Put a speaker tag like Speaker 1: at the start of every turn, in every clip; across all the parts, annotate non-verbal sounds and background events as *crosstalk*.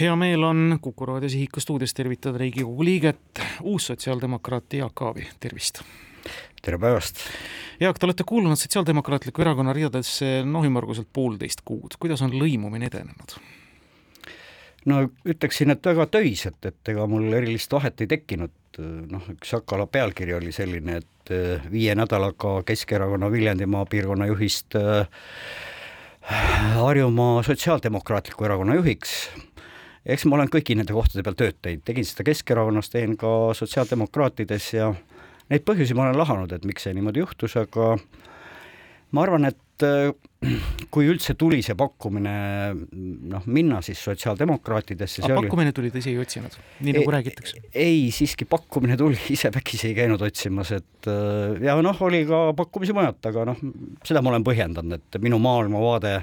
Speaker 1: hea meel on Kuku raadio Sihiku stuudios tervitada Riigikogu liiget, uus sotsiaaldemokraat Jaak Aavi, tervist!
Speaker 2: tere päevast!
Speaker 1: Jaak, te olete kuulunud Sotsiaaldemokraatliku Erakonna ridadesse noh, ümmarguselt poolteist kuud, kuidas on lõimumine edenenud?
Speaker 2: no ütleksin, et väga töiselt, et ega mul erilist vahet ei tekkinud, noh, üks Akala pealkiri oli selline, et eh, viie nädalaga Keskerakonna Viljandimaa piirkonna juhist äh, Harjumaa Sotsiaaldemokraatliku Erakonna juhiks eks ma olen kõigi nende kohtade peal tööd teinud, tegin seda Keskerakonnas, teen ka sotsiaaldemokraatides ja neid põhjusi ma olen lahanud, et miks see niimoodi juhtus, aga ma arvan, et kui üldse tuli see pakkumine noh, minna siis sotsiaaldemokraatidesse.
Speaker 1: aga pakkumine oli... tuli, te ise ei otsinud, nii nagu ei, räägitakse?
Speaker 2: ei, siiski pakkumine tuli, *laughs* ise vägisi ei käinud otsimas, et äh, ja noh, oli ka pakkumisi mujalt, aga noh, seda ma olen põhjendanud, et minu maailmavaade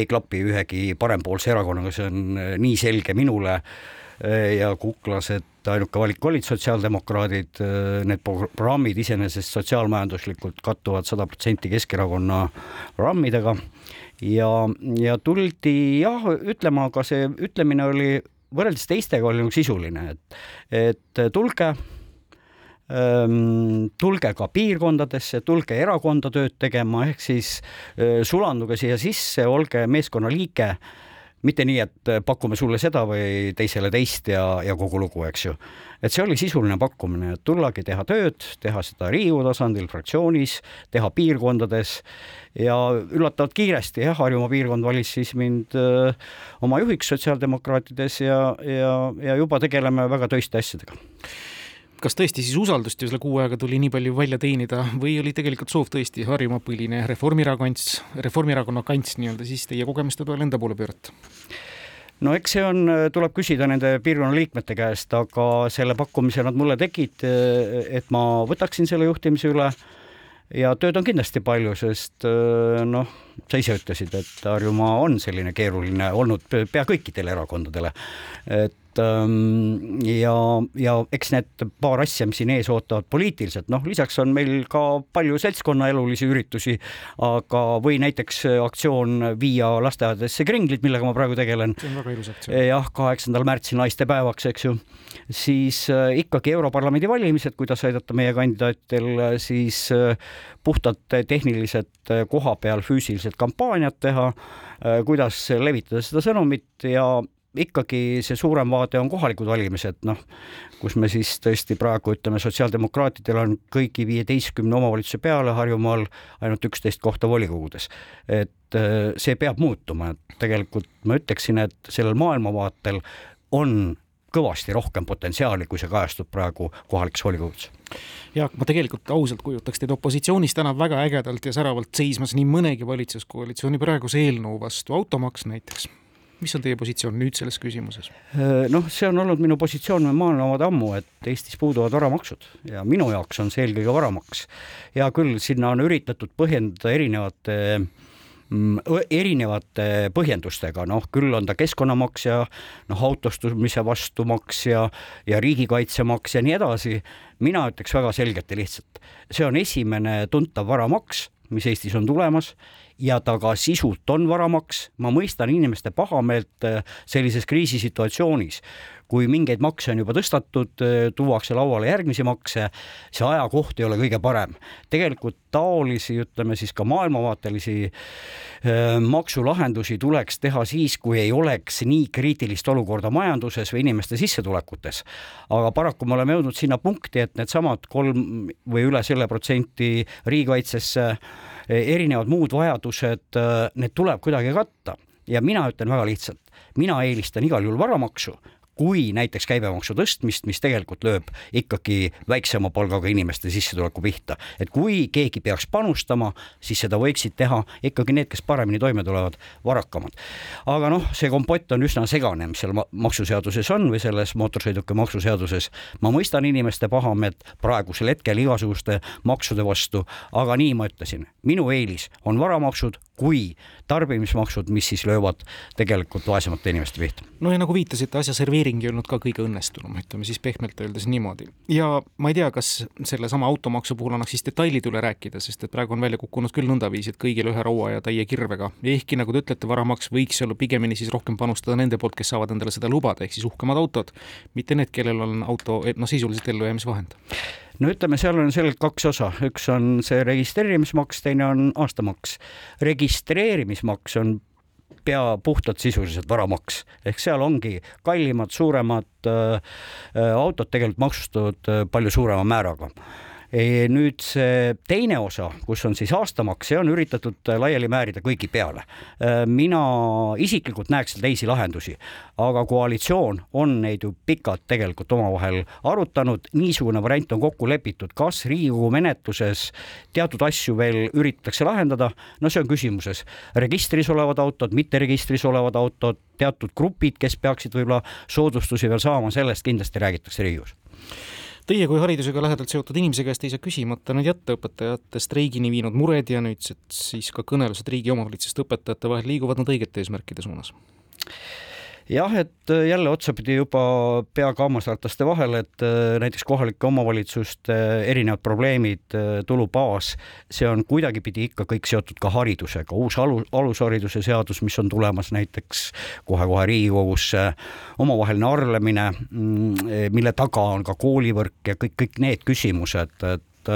Speaker 2: ei klapi ühegi parempoolse erakonnaga, see on äh, nii selge minule ja kuklas, et ainuke valik olid sotsiaaldemokraadid, need programmid iseenesest sotsiaalmajanduslikult kattuvad sada protsenti Keskerakonna programmidega. Ja, ja tuldi jah, ütlema, aga see ütlemine oli võrreldes teistega oli nagu sisuline, et, et tulge ähm, tulge ka piirkondadesse, tulge erakonda tööd tegema, ehk siis äh, sulanduge siia sisse, olge meeskonna liige mitte nii, et äh, pakume sulle seda või teisele teist ja, ja kogu lugu, eks ju. et see oli sisuline pakkumine, et tullagi teha tööd, teha seda Riigikogu tasandil, fraktsioonis, teha piirkondades ja üllatavalt kiiresti jah, Harjumaa piirkond valis siis mind öö, äh, oma juhiks sotsiaaldemokraatides ja, ja, ja juba tegeleme väga töiste asjadega
Speaker 1: kas tõesti siis usaldust ju selle kuu ajaga tuli nii palju välja teenida või oli tegelikult soov tõesti Harjumaa põline Reformierakond, Reformierakonna kants nii-öelda siis teie kogemuste toel enda poole pöörata?
Speaker 2: no eks see on, tuleb küsida nende piirkonna liikmete käest, aga selle pakkumise nad mulle tegid, et ma võtaksin selle juhtimise üle ja tööd on kindlasti palju, sest noh, sa ise ütlesid, et Harjumaa on selline keeruline olnud pea kõikidele erakondadele. et ja, ja eks need paar asja, mis siin ees ootavad poliitiliselt, noh, lisaks on meil ka palju seltskonnaelulisi üritusi, aga või näiteks aktsioon viia lasteaedadesse kringlid, millega ma praegu tegelen.
Speaker 1: see on väga ilus aktsioon.
Speaker 2: jah, kaheksandal märtsil naistepäevaks, eks ju, siis äh, ikkagi Europarlamendi valimised, kuidas aidata meie kandidaatidel äh, siis äh, puhtalt tehniliselt koha peal füüsiliselt kampaaniat teha, kuidas levitada seda sõnumit ja ikkagi see suurem vaade on kohalikud valimised, noh, kus me siis tõesti praegu ütleme, sotsiaaldemokraatidel on kõigi viieteistkümne omavalitsuse peale Harjumaal ainult üksteist kohta volikogudes. et äh, see peab muutuma, et tegelikult ma ütleksin, et sellel maailmavaatel on kõvasti rohkem potentsiaali, kui see kajastub praegu kohalikes volikogudes.
Speaker 1: Jaak, ma tegelikult ausalt kujutaks teid opositsioonis täna väga ägedalt ja säravalt seismas nii mõnegi valitsuskoalitsiooni praeguse eelnõu vastu, automaks näiteks mis on teie positsioon nüüd selles küsimuses?
Speaker 2: Äh, noh, see on olnud minu positsioon maailmavaade ammu, et Eestis puuduvad varamaksud ja minu jaoks on see eelkõige varamaks. hea küll, sinna on üritatud põhjendada erinevate mm, erinevate põhjendustega, noh küll on ta keskkonnamaks ja noh, autostumise vastu maks ja, ja riigikaitsemaks ja nii edasi. mina ütleks väga selgelt ja lihtsalt, see on esimene tuntav varamaks, mis Eestis on tulemas ja ta ka sisult on varamaks, ma mõistan inimeste pahameelt äh, sellises kriisisituatsioonis, kui mingeid makse on juba tõstetud, äh, tuuakse lauale järgmisi makse, see ajakoht ei ole kõige parem. tegelikult taolisi, ütleme siis ka maailmavaatelisi äh, maksulahendusi tuleks teha siis, kui ei oleks nii kriitilist olukorda majanduses või inimeste sissetulekutes. aga paraku me oleme jõudnud sinna punkti, et needsamad kolm või üle selle protsenti riigikaitsesse erinevad muud vajadused, need tuleb kuidagi katta. Ja mina ütlen väga lihtsalt, mina eelistan igal juhul varamaksu, kui näiteks käibemaksu tõstmist, mis tegelikult lööb ikkagi väiksema palgaga inimeste sissetuleku pihta. et kui keegi peaks panustama, siis seda võiksid teha ikkagi need, kes paremini toime tulevad, varakamad. aga noh, see kompott on üsna segane, mis seal maksuseaduses on või selles mootorsõiduki maksuseaduses. ma mõistan inimeste pahameelt praegusel hetkel igasuguste maksude vastu, aga nii ma ütlesin, minu eelis on varamaksud kui tarbimismaksud, mis siis löövad tegelikult vaesemate inimeste pihta.
Speaker 1: no ja nagu viitasite, asja serveering ei olnud ka kõige õnnestunum, ütleme siis pehmelt öeldes niimoodi. ja ma ei tea, kas sellesama automaksu puhul annaks siis detailid üle rääkida, sest et praegu on välja kukkunud küll nõndaviisi, et kõigil ühe raua ja täie kirvega. ehkki nagu te ütlete, varamaks võiks olla pigemini siis rohkem panustada nende poolt, kes saavad endale seda lubada, ehk siis uhkemad autod, mitte need, kellel on auto noh, sisuliselt ellujäämisvahend
Speaker 2: no ütleme, seal on selgelt kaks osa, üks on see registreerimismaks, teine on aastamaks. registreerimismaks on pea puhtalt sisuliselt varamaks, ehk seal ongi kallimad, suuremad äh, äh autod tegelikult maksustatud äh, palju suurema määraga nüüd see teine osa, kus on siis aastamaks, see on üritatud laiali määrida kõigi peale. mina isiklikult näeks teisi lahendusi, aga koalitsioon on neid ju pikalt tegelikult omavahel arutanud, niisugune variant on kokku lepitud, kas Riigikogu menetluses teatud asju veel üritatakse lahendada, no see on küsimuses. registris olevad autod, mitte registris olevad autod, teatud grupid, kes peaksid võib-olla soodustusi veel saama, sellest kindlasti räägitakse Riigikogus
Speaker 1: Teie kui haridusega lähedalt seotud inimese käest ei saa küsimata nüüd jätta õpetajate streigini viinud mured ja nüüd siis ka kõnelused riigi omavalitsuste õpetajate vahel liiguvad nad õigete eesmärkide suunas?
Speaker 2: Jah, et äh, jälle otsapidi juba peaga hammasrataste vahel, et äh, näiteks kohalike omavalitsuste erinevad probleemid, äh, tulubaas, see on kuidagipidi ikka kõik seotud ka haridusega, uus alu, alushariduse seadus, mis on tulemas näiteks kohe-kohe Riigikogusse, omavaheline arvlemine, mm, mille taga on ka koolivõrk ja kõik, kõik need küsimused, et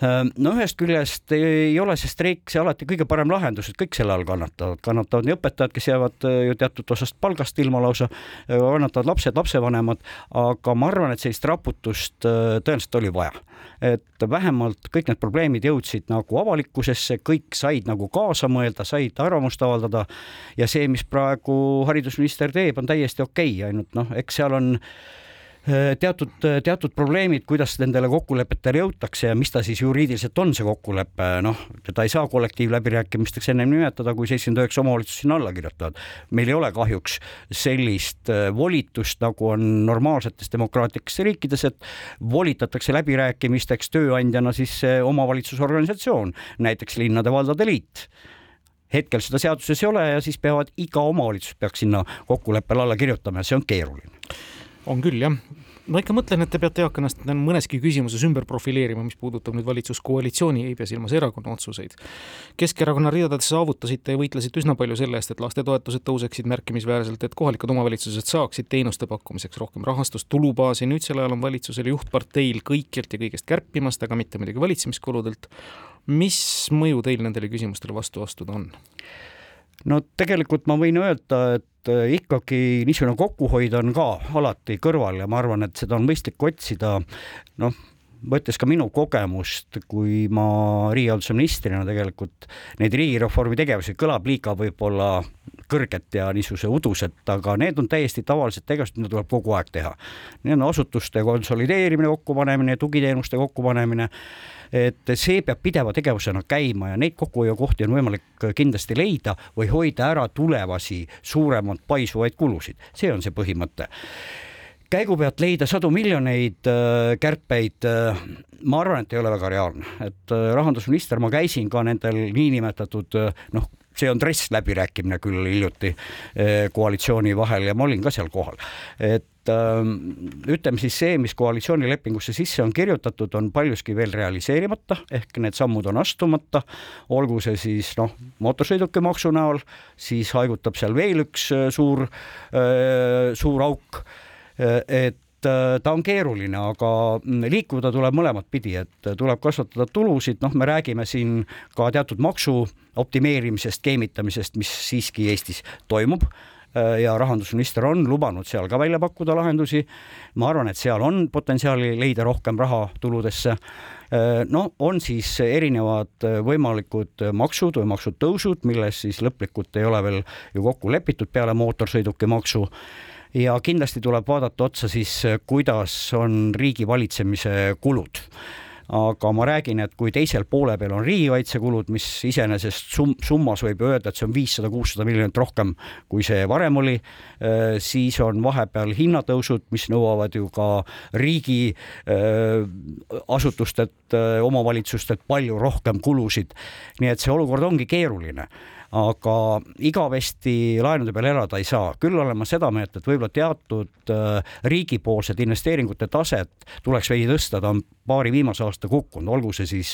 Speaker 2: no ühest küljest ei ole see streik see alati kõige parem lahendus, et kõik selle all kannatavad, kannatavad nii õpetajad, kes jäävad äh, ju teatud osast palgast ilma lausa, äh, kannatavad lapsed, lapsevanemad, aga ma arvan, et sellist raputust äh, tõenäoliselt oli vaja. et vähemalt kõik need probleemid jõudsid nagu avalikkusesse, kõik said nagu kaasa mõelda, said arvamust avaldada ja see, mis praegu haridusminister teeb, on täiesti okei okay,, ainult noh, eks seal on Äh, teatud, äh, teatud probleemid, kuidas nendele kokkulepetele jõutakse ja mis ta siis juriidiliselt on, see kokkulepe, noh, teda ei saa kollektiivläbirääkimisteks ennem nimetada, kui seitsekümmend üheksa omavalitsust sinna alla kirjutavad. meil ei ole kahjuks sellist äh, volitust, nagu on normaalsetes demokraatlikes riikides, et volitatakse läbirääkimisteks tööandjana siis omavalitsusorganisatsioon, näiteks linnade-valdade liit hetkel seda seaduses ei ole ja siis peavad, iga omavalitsus peaks sinna kokkuleppele alla kirjutama ja see on keeruline
Speaker 1: on küll jah, ma ikka mõtlen, et te peate eaka ennast mõneski küsimuses ümber profileerima, mis puudutab nüüd valitsuskoalitsiooni, ei pea silmas erakonna otsuseid. Keskerakonna ridades saavutasite ja võitlesite üsna palju selle eest, et lastetoetused tõuseksid märkimisväärselt, et kohalikud omavalitsused saaksid teenuste pakkumiseks rohkem rahastust, tulubaasi, nüüd sel ajal on valitsusel juhtparteil kõikjalt ja kõigest kärpimast, aga mitte muidugi valitsemiskuludelt. mis mõju teil nendele küsimustele vastu astuda on?
Speaker 2: no tegelikult ma võin öelda, et ikkagi niisugune kokkuhoid on ka alati kõrval ja ma arvan, et seda on mõistlik otsida. noh, võttes ka minu kogemust, kui ma riigihalduse ministrina tegelikult neid riigireformi tegevusi kõlab liiga võib-olla kõrget ja niisuguse udused, aga need on täiesti tavalised tegevused, mida tuleb kogu aeg teha. Need on asutuste konsolideerimine, kokkupanemine, tugiteenuste kokkupanemine et see peab pideva tegevusena käima ja neid kokkuhoiukohti on võimalik kindlasti leida või hoida ära tulevasi suuremaid paisuvaid kulusid, see on see põhimõte. Käigu pealt leida sadu miljoneid äh, kärpeid äh,, ma arvan, et ei ole väga reaalne, et äh, rahandusminister, ma käisin ka nendel niinimetatud noh, see on dress läbirääkimine küll hiljuti äh, koalitsiooni vahel ja ma olin ka seal kohal, et ähm, ütleme siis see, mis koalitsioonilepingusse sisse on kirjutatud, on paljuski veel realiseerimata, ehk need sammud on astumata, olgu see siis noh, mootorsõidukimaksu näol, siis haigutab seal veel üks äh, suur, suur auk. Et äh, ta on keeruline, aga mm, liikuda tuleb mõlemat pidi, et tuleb kasvatada tulusid, noh, me räägime siin ka teatud maksu optimeerimisest, keemitamisest, mis siiski Eestis toimub äh, ja rahandusminister on lubanud seal ka välja pakkuda lahendusi. ma arvan, et seal on potentsiaali leida rohkem raha tuludesse. Äh, no on siis erinevad võimalikud maksud või maksutõusud, milles siis lõplikult ei ole veel ju kokku lepitud peale mootorsõidukimaksu ja kindlasti tuleb vaadata otsa siis, kuidas on riigi valitsemise kulud aga ma räägin, et kui teisel poole peal on riigikaitsekulud, mis iseenesest sum-, summas võib öelda, et see on viissada, kuussada miljonit rohkem, kui see varem oli, äh, siis on vahepeal hinnatõusud, mis nõuavad ju ka riigi äh, asutustelt, äh, omavalitsustelt palju rohkem kulusid. nii et see olukord ongi keeruline aga igavesti laenude peal elada ei saa, küll olen ma seda meelt, et võib-olla teatud äh, riigipoolsed investeeringute taset tuleks veidi tõsta, ta on paari viimase aasta kukkunud, olgu see siis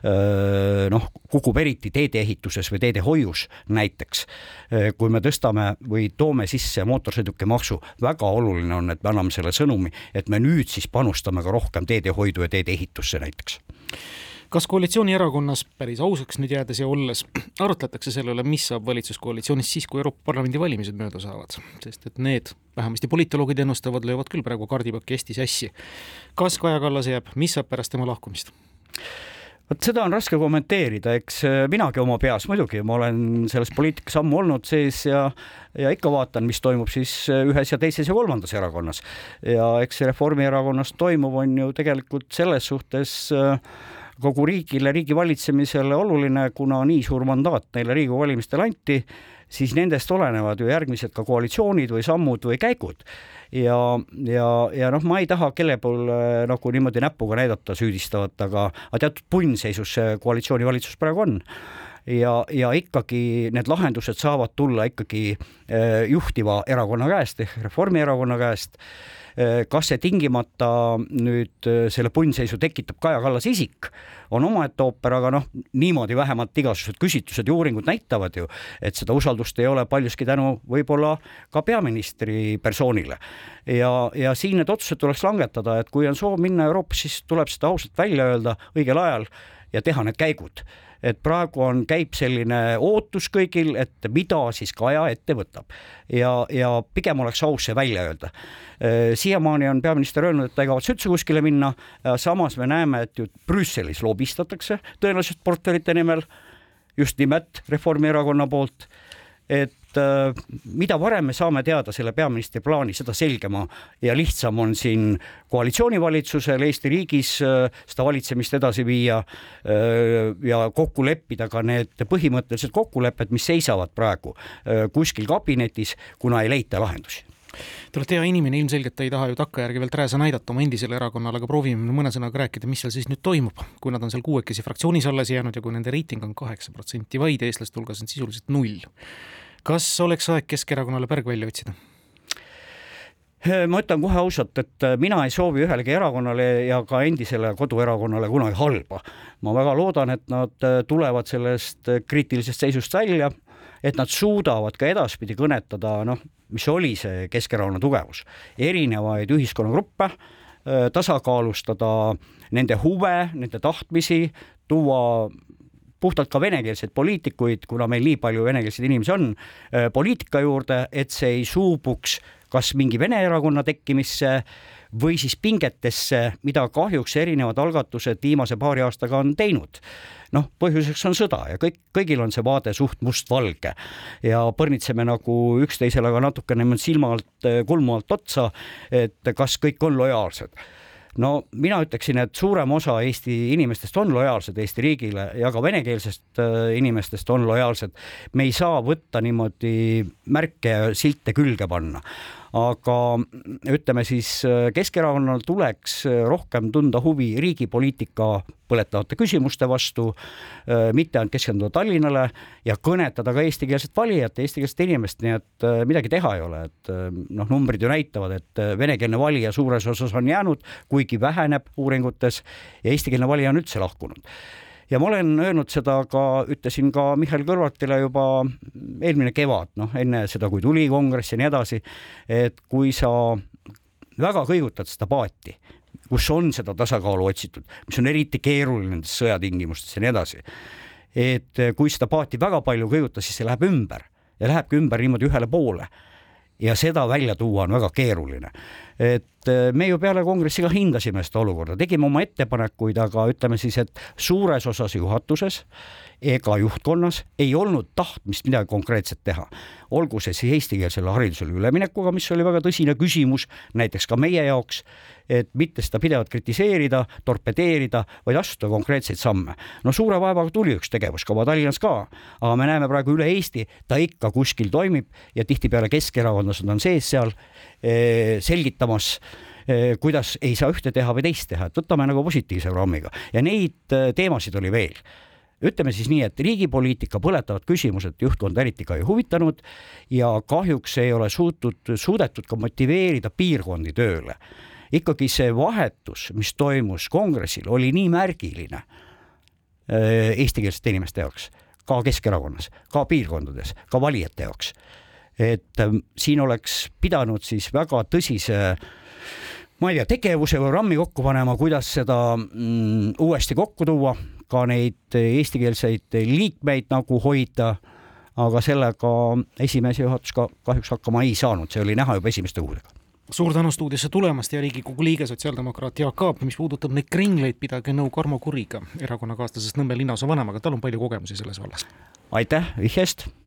Speaker 2: äh, noh, kukub eriti teedeehituses või teedehoius näiteks. Äh, kui me tõstame või toome sisse mootorsõidukimaksu, väga oluline on, et me anname selle sõnumi, et me nüüd siis panustame ka rohkem teedehoidu ja teedeehitusse näiteks
Speaker 1: kas koalitsioonierakonnas, päris ausaks nüüd jäädes ja olles, arutletakse selle üle, mis saab valitsuskoalitsioonist siis, kui Euroopa Parlamendi valimised mööda saavad, sest et need, vähemasti politoloogid ennustavad, löövad küll praegu kardipakki hästi sassi. kas Kaja Kallas jääb, mis saab pärast tema lahkumist?
Speaker 2: vot seda on raske kommenteerida, eks äh, minagi oma peas muidugi, ma olen selles poliitikas ammu olnud sees ja ja ikka vaatan, mis toimub siis äh, ühes ja teises ja kolmandas erakonnas. ja eks Reformierakonnas toimuv on ju tegelikult selles suhtes äh, kogu riigile, riigi valitsemisele oluline, kuna nii suur mandaat neile Riigikogu valimistel anti, siis nendest olenevad ju järgmised ka koalitsioonid või sammud või käigud. ja, ja, ja noh, ma ei taha kelle poole nagu niimoodi näpuga näidata süüdistavat, aga, aga teatud punnseisus see koalitsioonivalitsus praegu on ja, ja ikkagi need lahendused saavad tulla ikkagi eh, juhtiva erakonna käest ehk Reformierakonna käest. Äh, kas see tingimata nüüd äh, selle punnseisu tekitab Kaja Kallase isik, on omaette ooper, aga noh, niimoodi vähemalt igasugused küsitlused ja uuringud näitavad ju, et seda usaldust ei ole paljuski tänu võib-olla ka peaministri persoonile. ja, ja siin need otsused tuleks langetada, et kui on soov minna Euroopasse, siis tuleb seda ausalt välja öelda õigel ajal ja teha need käigud et praegu on, käib selline ootus kõigil, et mida siis Kaja ette võtab ja, ja pigem oleks aus see välja öelda. Äh, siiamaani on peaminister öelnud, et ta ei kavatse üldse kuskile minna, samas me näeme, et ju Brüsselis lobistatakse tõenäoliselt portfellite nimel just nimelt Reformierakonna poolt et äh, mida varem me saame teada selle peaministri plaani, seda selgema ja lihtsam on siin koalitsioonivalitsusel Eesti riigis äh, seda valitsemist edasi viia äh, ja kokku leppida ka need põhimõttelised kokkulepped, mis seisavad praegu kuskil kabinetis, kuna ei leita lahendusi
Speaker 1: Te olete hea inimene, ilmselgelt ei taha ju takkajärgi veel rääsa näidata oma endisele erakonnale, aga proovime mõne sõnaga rääkida, mis seal siis nüüd toimub, kui nad on seal kuuekesi fraktsioonis alles jäänud ja kui nende reiting on kaheksa protsenti vaid, eestlaste hulgas on sisuliselt null kas oleks aeg Keskerakonnale pärg välja otsida?
Speaker 2: ma ütlen kohe ausalt, et äh, mina ei soovi ühelegi erakonnale ja ka endisele koduerakonnale kunagi halba. ma väga loodan, et nad äh, tulevad sellest kriitilisest seisust välja, et nad suudavad ka edaspidi kõnetada, noh, mis oli see Keskerakonna tugevus, erinevaid ühiskonnagruppe, tasakaalustada nende huve, nende tahtmisi, tuua puhtalt ka venekeelseid poliitikuid, kuna meil nii palju venekeelseid inimesi on, äh, poliitika juurde, et see ei suubuks kas mingi Vene erakonna tekkimisse või siis pingetesse, mida kahjuks erinevad algatused viimase paari aastaga on teinud. noh, põhjuseks on sõda ja kõik, kõigil on see vaade suht mustvalge ja põrnitseme nagu üksteisele ka natukene silma alt, kulmu alt otsa, et kas kõik on lojaalsed no mina ütleksin, et suurem osa Eesti inimestest on lojaalsed Eesti riigile ja ka venekeelsest äh, inimestest on lojaalsed. me ei saa võtta niimoodi märke ja silte külge panna aga ütleme siis äh, Keskerakonnal tuleks äh, rohkem tunda huvi riigi-poliitika põletavate küsimuste vastu, äh, mitte ainult keskenduda Tallinnale ja kõnetada ka eestikeelset valijat, eestikeelset inimest, nii et midagi teha ei ole, et noh, numbrid ju näitavad, et venekeelne valija suures osas on jäänud, kuigi väheneb uuringutes ja eestikeelne valija on üldse lahkunud ja ma olen öelnud seda ka, ütlesin ka Mihhail Kõlvartile juba eelmine kevad, noh enne seda, kui tuli kongress ja nii edasi, et kui sa väga kõigutad seda paati, kus on seda tasakaalu otsitud, mis on eriti keeruline nendes sõjatingimustes ja nii edasi, et kui seda paati väga palju kõigutada, siis see läheb ümber ja lähebki ümber niimoodi ühele poole ja seda välja tuua on väga keeruline. Et me ju peale kongressi ka hindasime seda olukorda, tegime oma ettepanekuid, aga ütleme siis, et suures osas juhatuses ega juhtkonnas ei olnud tahtmist midagi konkreetset teha. olgu see siis eestikeelsele haridusele üleminekuga, mis oli väga tõsine küsimus, näiteks ka meie jaoks, et mitte seda pidevalt kritiseerida, torpedeerida, vaid astuda konkreetseid samme. no suure vaevaga tuli üks tegevuskava Tallinnas ka, aga me näeme praegu üle Eesti, ta ikka kuskil toimib ja tihtipeale keskerakondlased on sees seal eh, selgitamas eh, kuidas ei saa ühte teha või teist teha, et võtame nagu positiivse programmiga ja neid eh, teemasid oli veel ütleme siis nii, et riigipoliitika põletavad küsimused juhtkonda eriti ka ei huvitanud ja kahjuks ei ole suutud, suudetud ka motiveerida piirkondi tööle. ikkagi see vahetus, mis toimus kongressil, oli nii märgiline äh, eestikeelsete inimeste jaoks, ka Keskerakonnas, ka piirkondades, ka valijate jaoks. Et äh, siin oleks pidanud siis väga tõsise ma ei tea, tegevuse või programmi kokku panema, kuidas seda mm, uuesti kokku tuua ka neid eestikeelseid liikmeid nagu hoida, aga sellega esimees ja juhatus ka kahjuks hakkama ei saanud, see oli näha juba esimeste kuudega
Speaker 1: suur tänu stuudiosse tulemast ja Riigikogu liige, sotsiaaldemokraat Jaak Aab, mis puudutab neid kringleid, pidage nõu Karmo Kuriga, erakonnakaaslasest Nõmme linnaosa vanemaga, tal on palju kogemusi selles vallas.
Speaker 2: aitäh vihje eest